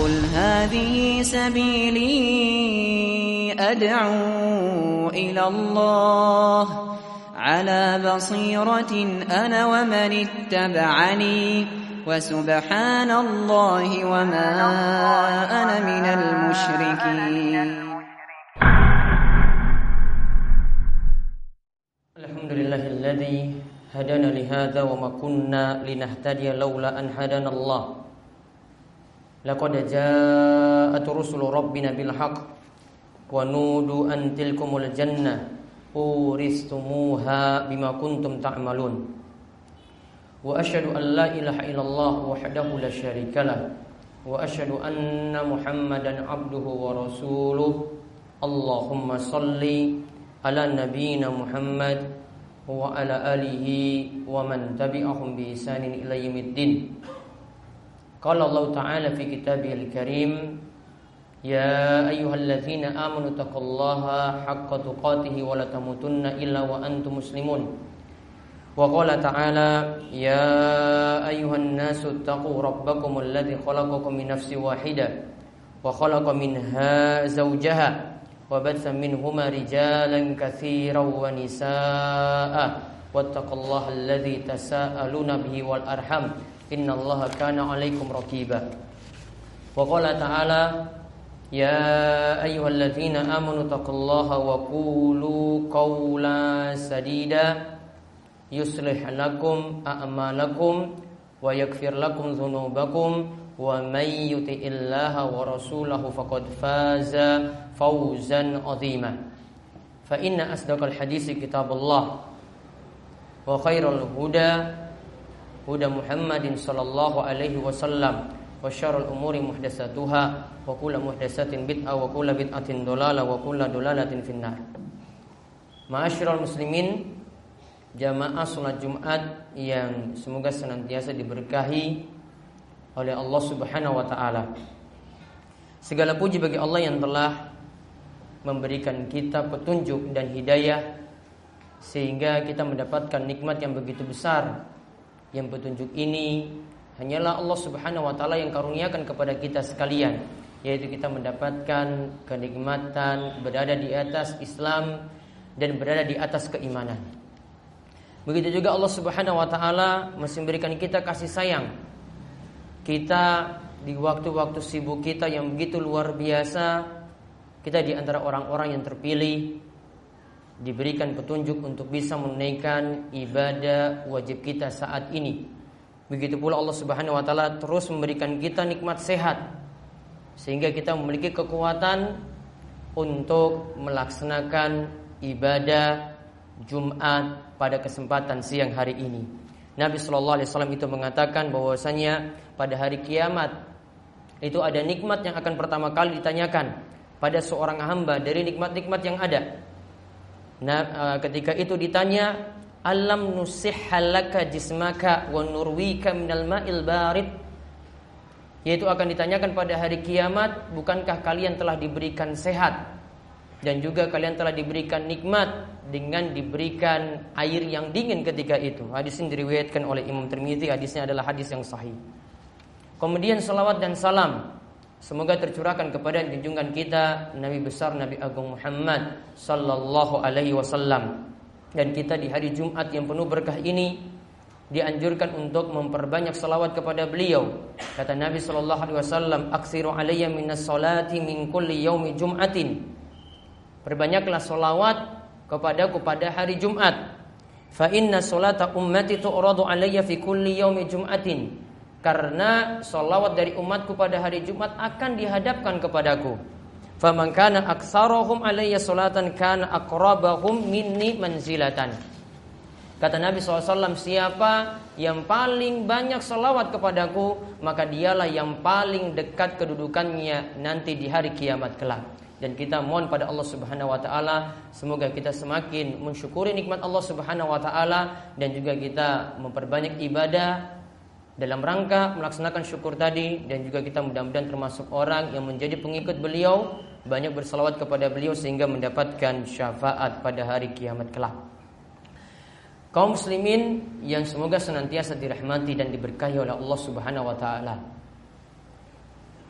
قل هذه سبيلي أدعو إلى الله على بصيرة أنا ومن اتبعني وسبحان الله وما أنا من المشركين الحمد لله الذي هدانا لهذا وما كنا لنهتدي لولا أن هدانا الله لقد جاءت رسل ربنا بالحق ونودوا أن تلكم الجنة أورثتموها بما كنتم تعملون. وأشهد أن لا إله إلا الله وحده لا شريك له. وأشهد أن محمدا عبده ورسوله. اللهم صل على نبينا محمد وعلى آله ومن تبعهم بإحسان إلى يوم الدين. Qala Allah Ta'ala fi kitabihil karim Ya ayyuhallazina amanu taqullaha haqqa tuqatihi wa la tamutunna illa wa antum muslimun. Wa qala ta'ala Ya ayuhan nasu taqu rabbakum alladhi khalaqakum min nafsi wahidah Wa khalaqa minha zawjaha Wa batha minhuma rijalan kathiran wa nisa'a Wattaqullaha alladhi tasa'aluna bihi wal arham. إن الله كان عليكم رقيبا وقال تعالى يا أيها الذين آمنوا اتقوا الله وقولوا قولا سديدا يصلح لكم أعمالكم ويغفر لكم ذنوبكم ومن يطع الله ورسوله فقد فاز فوزا عظيما فإن أصدق الحديث كتاب الله وخير الهدى هدى محمد صلى الله عليه وسلم وشر الأمور محدثاتها وكل محدثة بدعة وكل بدعة ضلالة وكل ضلالة في النار Ma'asyiral muslimin Jamaah sholat Jumat yang semoga senantiasa diberkahi oleh Allah Subhanahu wa taala. Segala puji bagi Allah yang telah memberikan kita petunjuk dan hidayah sehingga kita mendapatkan nikmat yang begitu besar. yang petunjuk ini hanyalah Allah Subhanahu wa taala yang karuniakan kepada kita sekalian, yaitu kita mendapatkan kenikmatan berada di atas Islam dan berada di atas keimanan. Begitu juga Allah Subhanahu wa taala masih memberikan kita kasih sayang. Kita di waktu-waktu sibuk kita yang begitu luar biasa, kita di antara orang-orang yang terpilih diberikan petunjuk untuk bisa menunaikan ibadah wajib kita saat ini. Begitu pula Allah Subhanahu wa taala terus memberikan kita nikmat sehat sehingga kita memiliki kekuatan untuk melaksanakan ibadah Jumat pada kesempatan siang hari ini. Nabi Shallallahu Alaihi Wasallam itu mengatakan bahwasanya pada hari kiamat itu ada nikmat yang akan pertama kali ditanyakan pada seorang hamba dari nikmat-nikmat yang ada. Nah, ketika itu ditanya, alam nusihhalaka jismaka wa nurwika minal ma'il barid yaitu akan ditanyakan pada hari kiamat, bukankah kalian telah diberikan sehat dan juga kalian telah diberikan nikmat dengan diberikan air yang dingin ketika itu. Hadis ini diriwayatkan oleh Imam Tirmidzi, hadisnya adalah hadis yang sahih. Kemudian salawat dan salam semoga tercurahkan kepada junjungan kita Nabi besar Nabi Agung Muhammad sallallahu alaihi wasallam. Dan kita di hari Jumat yang penuh berkah ini dianjurkan untuk memperbanyak salawat kepada beliau. Kata Nabi sallallahu alaihi wasallam, "Aksiru alayya minas salati min kulli yaumi jum'atin." Perbanyaklah salawat kepadaku pada hari Jumat. Fa inna salata ummati tu'radu alayya fi kulli yaumi jum'atin. Karena salawat dari umatku pada hari Jumat akan dihadapkan kepadaku. Faman kana aktsarahum alayya kana aqrabahum minni manzilatan. Kata Nabi SAW, siapa yang paling banyak salawat kepadaku, maka dialah yang paling dekat kedudukannya nanti di hari kiamat kelak. Dan kita mohon pada Allah Subhanahu wa taala semoga kita semakin mensyukuri nikmat Allah Subhanahu wa taala dan juga kita memperbanyak ibadah dalam rangka melaksanakan syukur tadi dan juga kita mudah-mudahan termasuk orang yang menjadi pengikut beliau banyak bersalawat kepada beliau sehingga mendapatkan syafaat pada hari kiamat kelak. Kaum muslimin yang semoga senantiasa dirahmati dan diberkahi oleh Allah Subhanahu wa taala.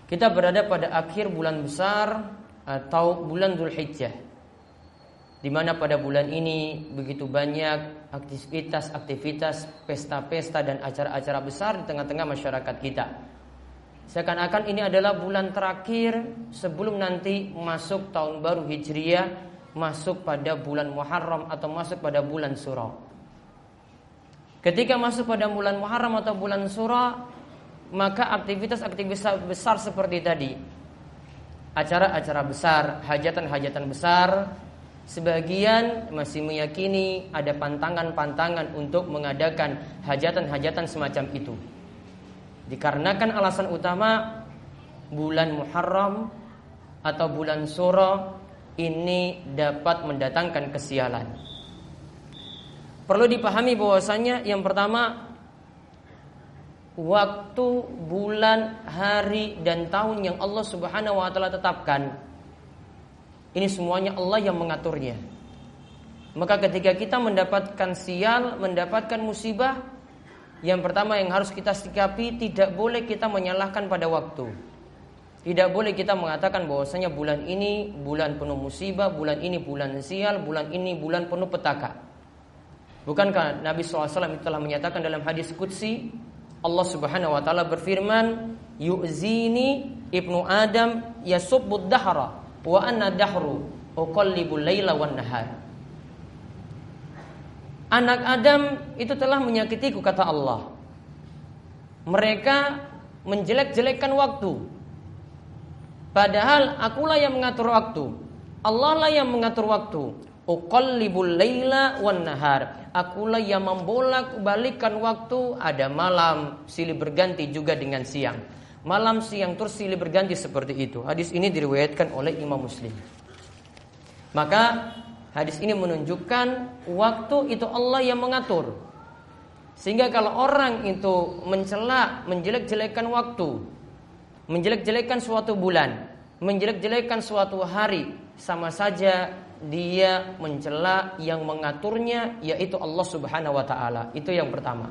Kita berada pada akhir bulan besar atau bulan Dzulhijjah. Di mana pada bulan ini begitu banyak aktivitas-aktivitas, pesta-pesta dan acara-acara besar di tengah-tengah masyarakat kita. Seakan-akan ini adalah bulan terakhir sebelum nanti masuk tahun baru Hijriah, masuk pada bulan Muharram atau masuk pada bulan Surah. Ketika masuk pada bulan Muharram atau bulan Surah, maka aktivitas-aktivitas besar seperti tadi acara-acara besar, hajatan-hajatan besar sebagian masih meyakini ada pantangan-pantangan untuk mengadakan hajatan-hajatan semacam itu. Dikarenakan alasan utama bulan Muharram atau bulan Suro ini dapat mendatangkan kesialan. Perlu dipahami bahwasanya yang pertama waktu, bulan, hari dan tahun yang Allah Subhanahu wa taala tetapkan. Ini semuanya Allah yang mengaturnya. Maka ketika kita mendapatkan sial, mendapatkan musibah, yang pertama yang harus kita sikapi tidak boleh kita menyalahkan pada waktu. Tidak boleh kita mengatakan bahwasanya bulan ini bulan penuh musibah, bulan ini bulan sial, bulan ini bulan penuh petaka. Bukankah Nabi SAW telah menyatakan dalam hadis Qudsi Allah Subhanahu wa taala berfirman, "Yu'zini ibnu Adam yasubbud dahra wa anna dahru uqallibul laila wan nahar." Anak Adam itu telah menyakitiku kata Allah. Mereka menjelek-jelekkan waktu. Padahal akulah yang mengatur waktu. Allah lah yang mengatur waktu. Uqallibul laila wan nahar. Akulah yang membolak-balikan waktu Ada malam silih berganti juga dengan siang Malam siang terus silih berganti seperti itu Hadis ini diriwayatkan oleh Imam Muslim Maka hadis ini menunjukkan Waktu itu Allah yang mengatur Sehingga kalau orang itu mencela Menjelek-jelekan waktu Menjelek-jelekan suatu bulan Menjelek-jelekan suatu hari Sama saja dia mencela yang mengaturnya yaitu Allah Subhanahu wa taala. Itu yang pertama.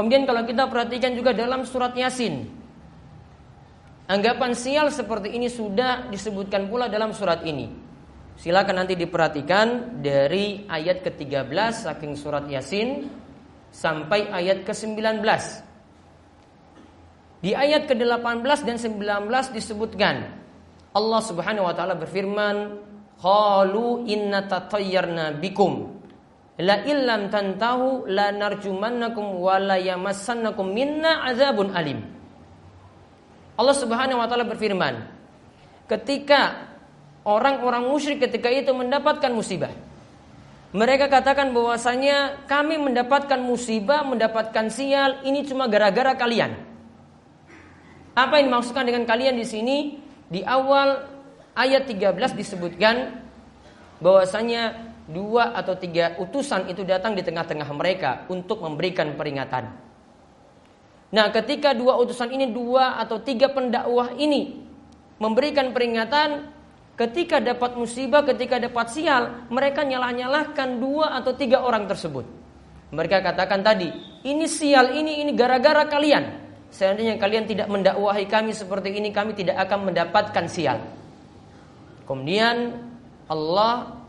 Kemudian kalau kita perhatikan juga dalam surat Yasin. Anggapan sial seperti ini sudah disebutkan pula dalam surat ini. Silakan nanti diperhatikan dari ayat ke-13 saking surat Yasin sampai ayat ke-19. Di ayat ke-18 dan 19 disebutkan Allah Subhanahu wa taala berfirman Qalu inna tatayyarna bikum La illam tantahu la narjumannakum wa la yamassannakum minna azabun alim. Allah Subhanahu wa taala berfirman, ketika orang-orang musyrik ketika itu mendapatkan musibah, mereka katakan bahwasanya kami mendapatkan musibah, mendapatkan sial, ini cuma gara-gara kalian. Apa yang dimaksudkan dengan kalian di sini? Di awal ayat 13 disebutkan bahwasanya dua atau tiga utusan itu datang di tengah-tengah mereka untuk memberikan peringatan. Nah, ketika dua utusan ini dua atau tiga pendakwah ini memberikan peringatan ketika dapat musibah, ketika dapat sial, mereka nyalah-nyalahkan dua atau tiga orang tersebut. Mereka katakan tadi, ini sial, ini ini gara-gara kalian. Seandainya kalian tidak mendakwahi kami seperti ini, kami tidak akan mendapatkan sial. Kemudian Allah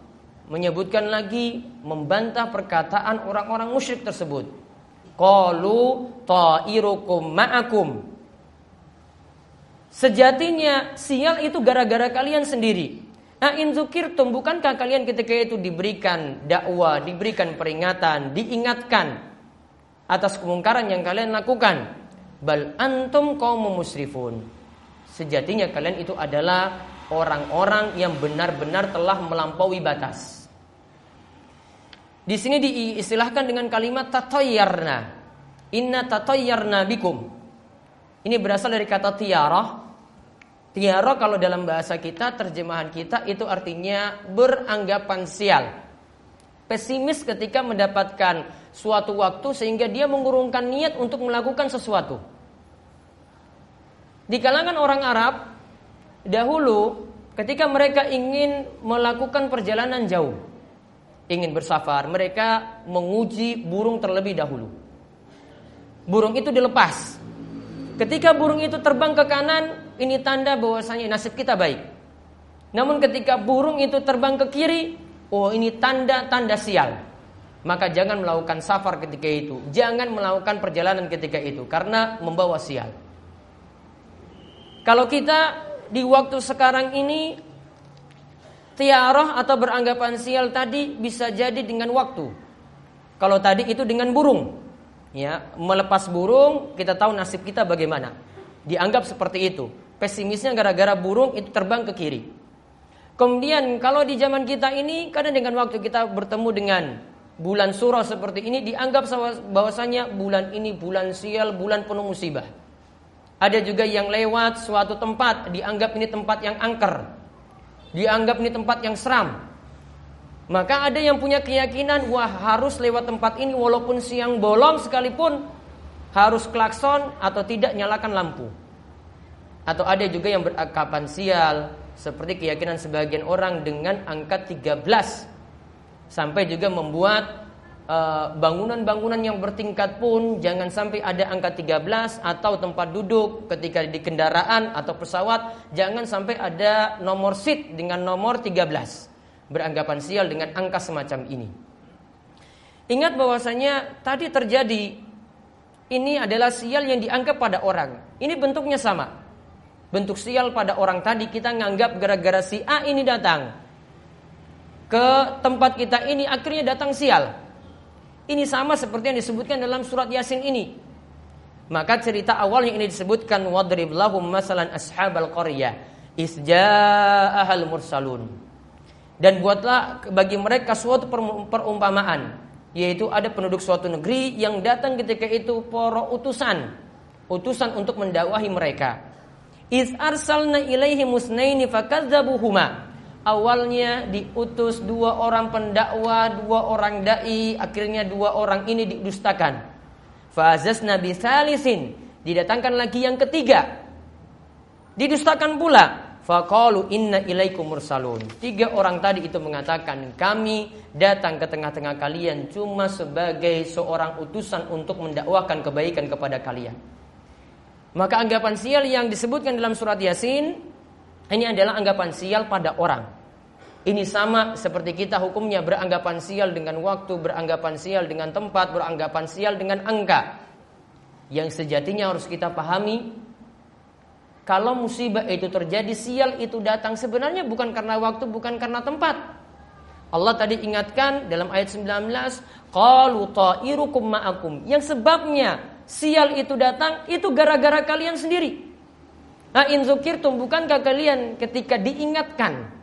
menyebutkan lagi membantah perkataan orang-orang musyrik tersebut. Qalu ta'irukum ma'akum. Sejatinya sial itu gara-gara kalian sendiri. Nah, in zukirtum bukankah kalian ketika itu diberikan dakwah, diberikan peringatan, diingatkan atas kemungkaran yang kalian lakukan? Bal antum kaum musrifun. Sejatinya kalian itu adalah orang-orang yang benar-benar telah melampaui batas. Di sini diistilahkan dengan kalimat tatoyarna. Inna tatoyarna bikum. Ini berasal dari kata tiarah. Tiarah kalau dalam bahasa kita, terjemahan kita itu artinya beranggapan sial. Pesimis ketika mendapatkan suatu waktu sehingga dia mengurungkan niat untuk melakukan sesuatu. Di kalangan orang Arab, Dahulu ketika mereka ingin melakukan perjalanan jauh, ingin bersafar, mereka menguji burung terlebih dahulu. Burung itu dilepas. Ketika burung itu terbang ke kanan, ini tanda bahwasanya nasib kita baik. Namun ketika burung itu terbang ke kiri, oh ini tanda-tanda sial. Maka jangan melakukan safar ketika itu. Jangan melakukan perjalanan ketika itu karena membawa sial. Kalau kita di waktu sekarang ini tiarah atau beranggapan sial tadi bisa jadi dengan waktu. Kalau tadi itu dengan burung. Ya, melepas burung, kita tahu nasib kita bagaimana. Dianggap seperti itu. Pesimisnya gara-gara burung itu terbang ke kiri. Kemudian kalau di zaman kita ini kadang dengan waktu kita bertemu dengan bulan surah seperti ini dianggap bahwasanya bulan ini bulan sial, bulan penuh musibah. Ada juga yang lewat suatu tempat dianggap ini tempat yang angker. Dianggap ini tempat yang seram. Maka ada yang punya keyakinan wah harus lewat tempat ini walaupun siang bolong sekalipun harus klakson atau tidak nyalakan lampu. Atau ada juga yang berakapan sial seperti keyakinan sebagian orang dengan angka 13 sampai juga membuat bangunan-bangunan uh, yang bertingkat pun jangan sampai ada angka 13 atau tempat duduk ketika di kendaraan atau pesawat jangan sampai ada nomor seat dengan nomor 13 beranggapan sial dengan angka semacam ini. Ingat bahwasanya tadi terjadi ini adalah sial yang dianggap pada orang. Ini bentuknya sama. Bentuk sial pada orang tadi kita nganggap gara-gara si A ini datang ke tempat kita ini akhirnya datang sial. Ini sama seperti yang disebutkan dalam surat Yasin ini. Maka cerita awal yang ini disebutkan wadrib lahum masalan ashabal qaryah isja'ahal mursalun. Dan buatlah bagi mereka suatu perumpamaan yaitu ada penduduk suatu negeri yang datang ketika itu para utusan utusan untuk mendakwahi mereka. Iz arsalna ilaihi musnaini fakadzabuhuma awalnya diutus dua orang pendakwa dua orang dai akhirnya dua orang ini didustakan fazas nabi salisin didatangkan lagi yang ketiga didustakan pula Faqalu inna ilaikum mursalun. Tiga orang tadi itu mengatakan kami datang ke tengah-tengah kalian cuma sebagai seorang utusan untuk mendakwakan kebaikan kepada kalian. Maka anggapan sial yang disebutkan dalam surat Yasin ini adalah anggapan sial pada orang. Ini sama seperti kita hukumnya beranggapan sial dengan waktu, beranggapan sial dengan tempat, beranggapan sial dengan angka. Yang sejatinya harus kita pahami kalau musibah itu terjadi, sial itu datang sebenarnya bukan karena waktu, bukan karena tempat. Allah tadi ingatkan dalam ayat 19, qalu ta'irukum ma'akum. Yang sebabnya sial itu datang itu gara-gara kalian sendiri. Nah, in zukirtum bukankah kalian ketika diingatkan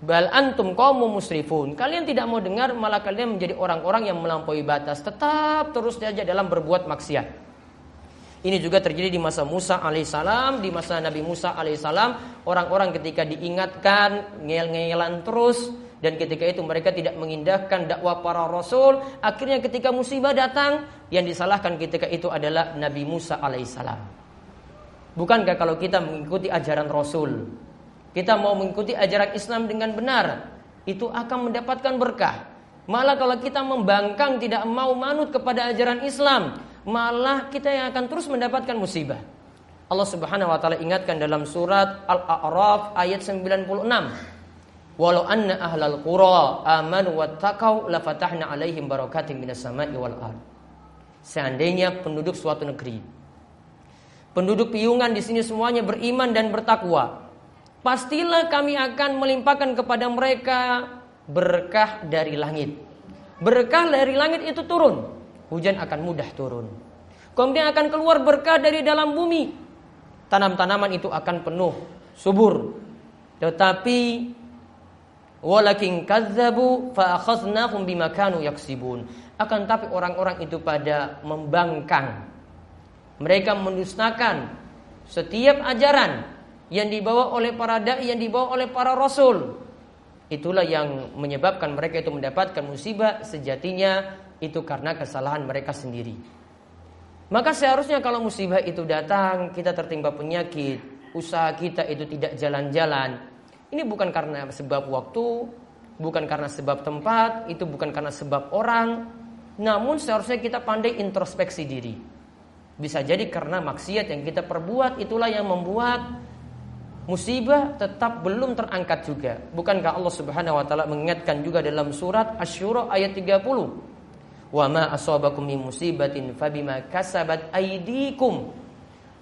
Bal antum qaumu musrifun. Kalian tidak mau dengar malah kalian menjadi orang-orang yang melampaui batas, tetap terus saja dalam berbuat maksiat. Ini juga terjadi di masa Musa alaihissalam, di masa Nabi Musa alaihissalam, orang-orang ketika diingatkan ngel-ngelan terus dan ketika itu mereka tidak mengindahkan dakwah para rasul, akhirnya ketika musibah datang yang disalahkan ketika itu adalah Nabi Musa alaihissalam. Bukankah kalau kita mengikuti ajaran Rasul, kita mau mengikuti ajaran Islam dengan benar, itu akan mendapatkan berkah. Malah kalau kita membangkang tidak mau manut kepada ajaran Islam, malah kita yang akan terus mendapatkan musibah. Allah Subhanahu wa taala ingatkan dalam surat Al-A'raf ayat 96. Walau anna ahlal qura amanu wattaqau lafatahna alaihim barakatin minas sama'i wal ard. Seandainya penduduk suatu negeri penduduk piungan di sini semuanya beriman dan bertakwa, pastilah kami akan melimpahkan kepada mereka berkah dari langit. Berkah dari langit itu turun hujan akan mudah turun. Kemudian akan keluar berkah dari dalam bumi. Tanam-tanaman itu akan penuh, subur. Tetapi walakin kazzabu fa akhadnahum bima kanu. Akan tapi orang-orang itu pada membangkang. Mereka mendustakan setiap ajaran yang dibawa oleh para dai, yang dibawa oleh para rasul. Itulah yang menyebabkan mereka itu mendapatkan musibah sejatinya itu karena kesalahan mereka sendiri. Maka seharusnya kalau musibah itu datang, kita tertimpa penyakit, usaha kita itu tidak jalan-jalan. Ini bukan karena sebab waktu, bukan karena sebab tempat, itu bukan karena sebab orang, namun seharusnya kita pandai introspeksi diri. Bisa jadi karena maksiat yang kita perbuat itulah yang membuat musibah tetap belum terangkat juga. Bukankah Allah Subhanahu wa taala mengingatkan juga dalam surat Asy-Syura ayat 30? Wa ma asabakum min musibatin fabima kasabat aydikum.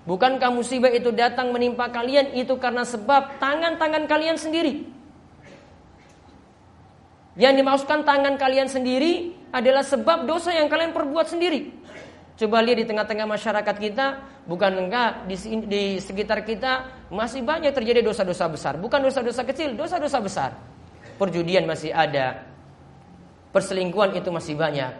Bukankah musibah itu datang menimpa kalian itu karena sebab tangan-tangan kalian sendiri? Yang dimaksudkan tangan kalian sendiri adalah sebab dosa yang kalian perbuat sendiri. Coba lihat di tengah-tengah masyarakat kita, bukan enggak di, di sekitar kita masih banyak terjadi dosa-dosa besar. Bukan dosa-dosa kecil, dosa-dosa besar. Perjudian masih ada. Perselingkuhan itu masih banyak.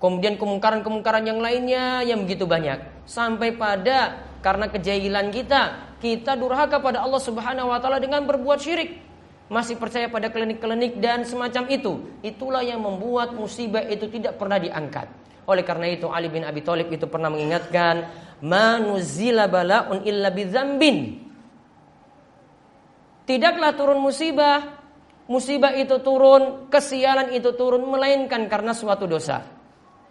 Kemudian kemungkaran-kemungkaran yang lainnya yang begitu banyak. Sampai pada karena kejahilan kita, kita durhaka pada Allah Subhanahu wa taala dengan berbuat syirik. Masih percaya pada klinik-klinik dan semacam itu. Itulah yang membuat musibah itu tidak pernah diangkat. Oleh karena itu Ali bin Abi Thalib itu pernah mengingatkan, "Manuzila balaun illa bidzambin." Tidaklah turun musibah, musibah itu turun, kesialan itu turun melainkan karena suatu dosa.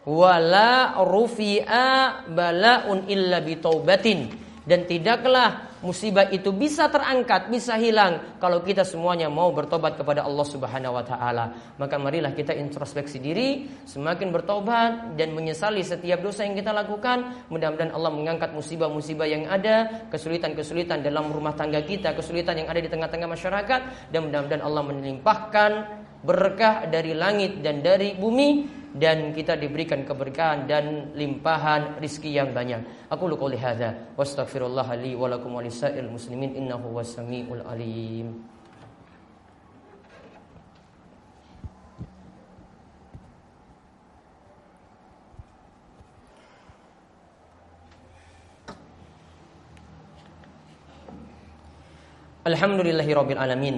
Wala rufi'a balaun illa bitaubatin dan tidaklah musibah itu bisa terangkat, bisa hilang kalau kita semuanya mau bertobat kepada Allah Subhanahu wa taala. Maka marilah kita introspeksi diri, semakin bertobat dan menyesali setiap dosa yang kita lakukan. Mudah-mudahan Allah mengangkat musibah-musibah yang ada, kesulitan-kesulitan dalam rumah tangga kita, kesulitan yang ada di tengah-tengah masyarakat dan mudah-mudahan Allah melimpahkan berkah dari langit dan dari bumi dan kita diberikan keberkahan dan limpahan rizki yang banyak. Aku qouli hadza wa astaghfirullah li wa lakum wa lisa'il muslimin innahu was-sami'ul alim. Alhamdulillahi rabbil alamin.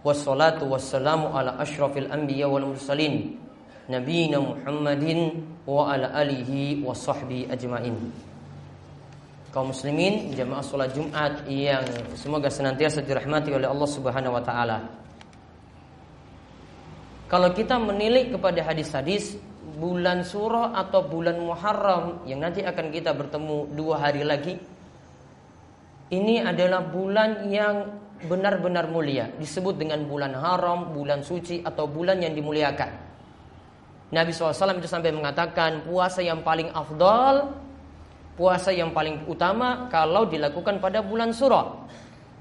Wassalatu wassalamu ala asyrafil anbiya wal mursalin wa ala alihi wa sahbi ajmain. Kaum muslimin jamaah salat Jumat yang semoga senantiasa dirahmati oleh Allah Subhanahu wa taala. Kalau kita menilik kepada hadis-hadis bulan surah atau bulan Muharram yang nanti akan kita bertemu dua hari lagi, ini adalah bulan yang benar-benar mulia, disebut dengan bulan haram, bulan suci atau bulan yang dimuliakan. Nabi SAW itu sampai mengatakan puasa yang paling afdal, puasa yang paling utama kalau dilakukan pada bulan surah.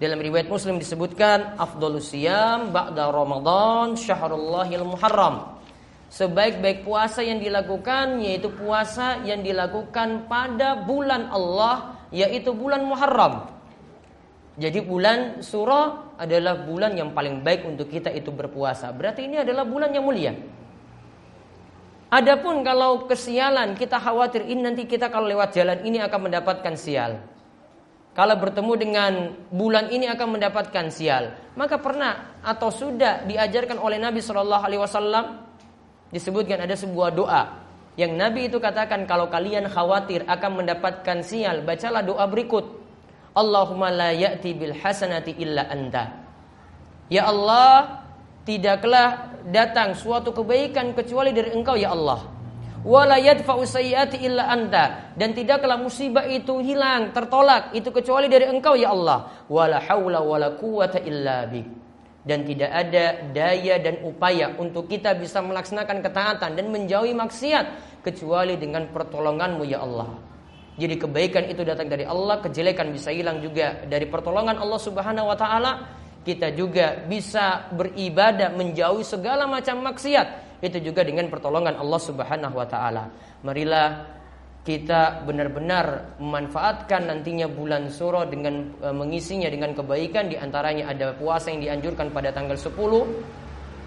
Dalam riwayat Muslim disebutkan afdalus siyam ba'da Ramadan syahrallahil muharram. Sebaik-baik puasa yang dilakukan yaitu puasa yang dilakukan pada bulan Allah yaitu bulan Muharram. Jadi bulan surah adalah bulan yang paling baik untuk kita itu berpuasa. Berarti ini adalah bulan yang mulia. Adapun kalau kesialan kita khawatir ini nanti kita kalau lewat jalan ini akan mendapatkan sial. Kalau bertemu dengan bulan ini akan mendapatkan sial. Maka pernah atau sudah diajarkan oleh Nabi Shallallahu Alaihi Wasallam disebutkan ada sebuah doa yang Nabi itu katakan kalau kalian khawatir akan mendapatkan sial, bacalah doa berikut. Allahumma la ya'ti bil hasanati illa anta. Ya Allah, tidaklah datang suatu kebaikan kecuali dari Engkau ya Allah. Sayyiati illa anta dan tidaklah musibah itu hilang, tertolak itu kecuali dari Engkau ya Allah. Wala haula wala illa bik. Dan tidak ada daya dan upaya untuk kita bisa melaksanakan ketaatan dan menjauhi maksiat kecuali dengan pertolonganmu ya Allah. Jadi kebaikan itu datang dari Allah, kejelekan bisa hilang juga dari pertolongan Allah Subhanahu wa taala kita juga bisa beribadah menjauhi segala macam maksiat itu juga dengan pertolongan Allah Subhanahu wa taala. Marilah kita benar-benar memanfaatkan nantinya bulan Suro dengan e, mengisinya dengan kebaikan di antaranya ada puasa yang dianjurkan pada tanggal 10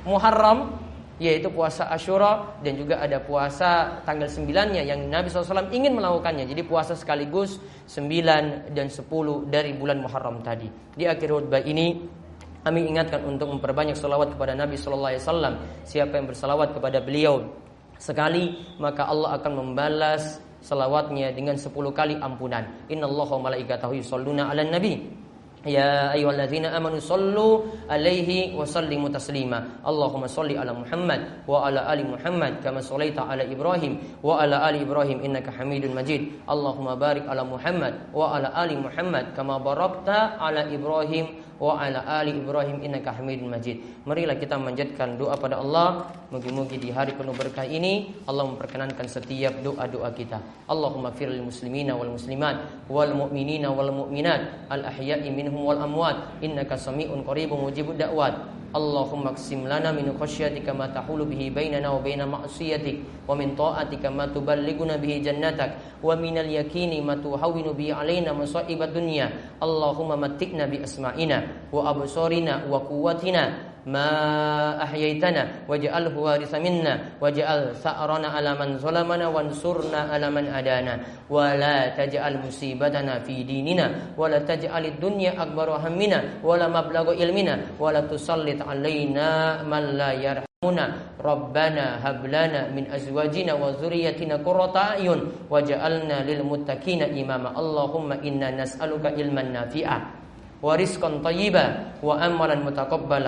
Muharram yaitu puasa Ashura dan juga ada puasa tanggal 9-nya yang Nabi SAW ingin melakukannya. Jadi puasa sekaligus 9 dan 10 dari bulan Muharram tadi. Di akhir khutbah ini kami ingatkan untuk memperbanyak salawat kepada Nabi Sallallahu Alaihi Wasallam. Siapa yang bersalawat kepada beliau sekali, maka Allah akan membalas salawatnya dengan sepuluh kali ampunan. Inna Allah wa malaikatahu yusalluna ala nabi. يا أيها الذين آمنوا صلوا عليه وسلموا تسليما اللهم صل على محمد وعلى آل محمد كما صليت على إبراهيم وعلى آل إبراهيم إنك حميد مجيد اللهم بارك على محمد وعلى آل محمد كما باركت على إبراهيم wa ala ali Ibrahim innaka Hamidum Majid. Marilah kita menjadikan doa pada Allah. Mugi-mugi di hari penuh berkah ini Allah memperkenankan setiap doa-doa kita. Allahumma firil muslimina wal muslimat wal mu'minina wal mu'minat al ahya'i minhum wal amwat innaka sami'un qaribun mujibud da'wat. Allahumma qsim lana min khasyatika ma tahulu bihi bainana wa baina ma'siyatik wa min ta'atika ma tuballighuna bihi jannatak wa min al-yaqini ma tuhawwinu bihi alaina masa'ibad dunya Allahumma matti'na bi asma'ina wa absarina wa quwwatina ma ahyaitana waj'alhu warisa minna waj'al sa'rana ala man zalamana wansurna ala man adana wa la taj'al musibatana fi dinina wa la taj'al ad-dunya akbaru hammina wa la mablagha ilmina wa la tusallit alaina man la yarham Muna Rabbana hablana min azwajina wa zuriyatina qurrata ayun waj'alna lil muttaqina imama Allahumma inna nas'aluka ilman nafi'ah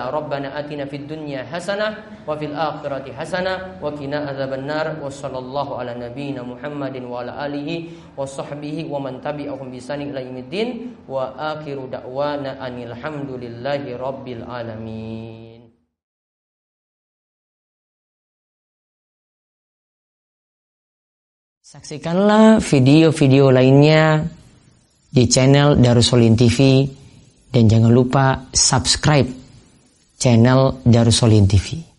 rabbana atina fid dunya hasanah wa fil akhirati hasanah wa qina adzabannar wa sallallahu ala nabiyyina Muhammadin wa ala alihi wa sahbihi wa man tabi'ahum bi ihsanin ila yaumiddin. Wa akhiru da'wana anil hamdulillahi rabbil alamin. Saksikanlah video-video lainnya di channel Darussolin TV dan jangan lupa subscribe channel Darussolin TV.